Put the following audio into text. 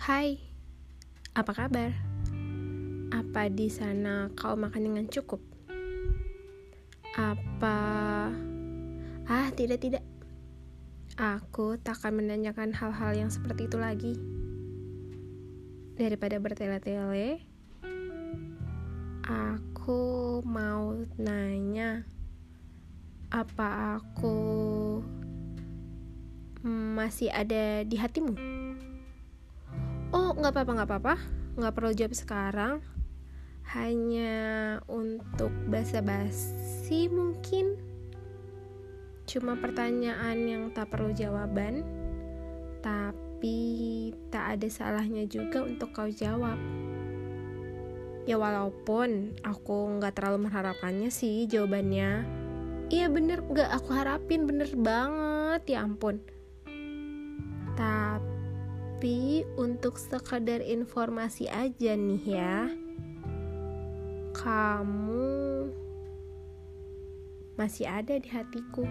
Hai, apa kabar? Apa di sana kau makan dengan cukup? Apa... Ah, tidak, tidak. Aku tak akan menanyakan hal-hal yang seperti itu lagi. Daripada bertele-tele, aku mau nanya, apa aku masih ada di hatimu? Nggak apa-apa, nggak apa-apa, nggak perlu jawab sekarang. Hanya untuk basa-basi mungkin. Cuma pertanyaan yang tak perlu jawaban, tapi tak ada salahnya juga untuk kau jawab. Ya walaupun aku nggak terlalu mengharapkannya sih jawabannya. Iya bener nggak aku harapin bener banget ya ampun. Tapi untuk sekadar informasi aja nih ya Kamu masih ada di hatiku.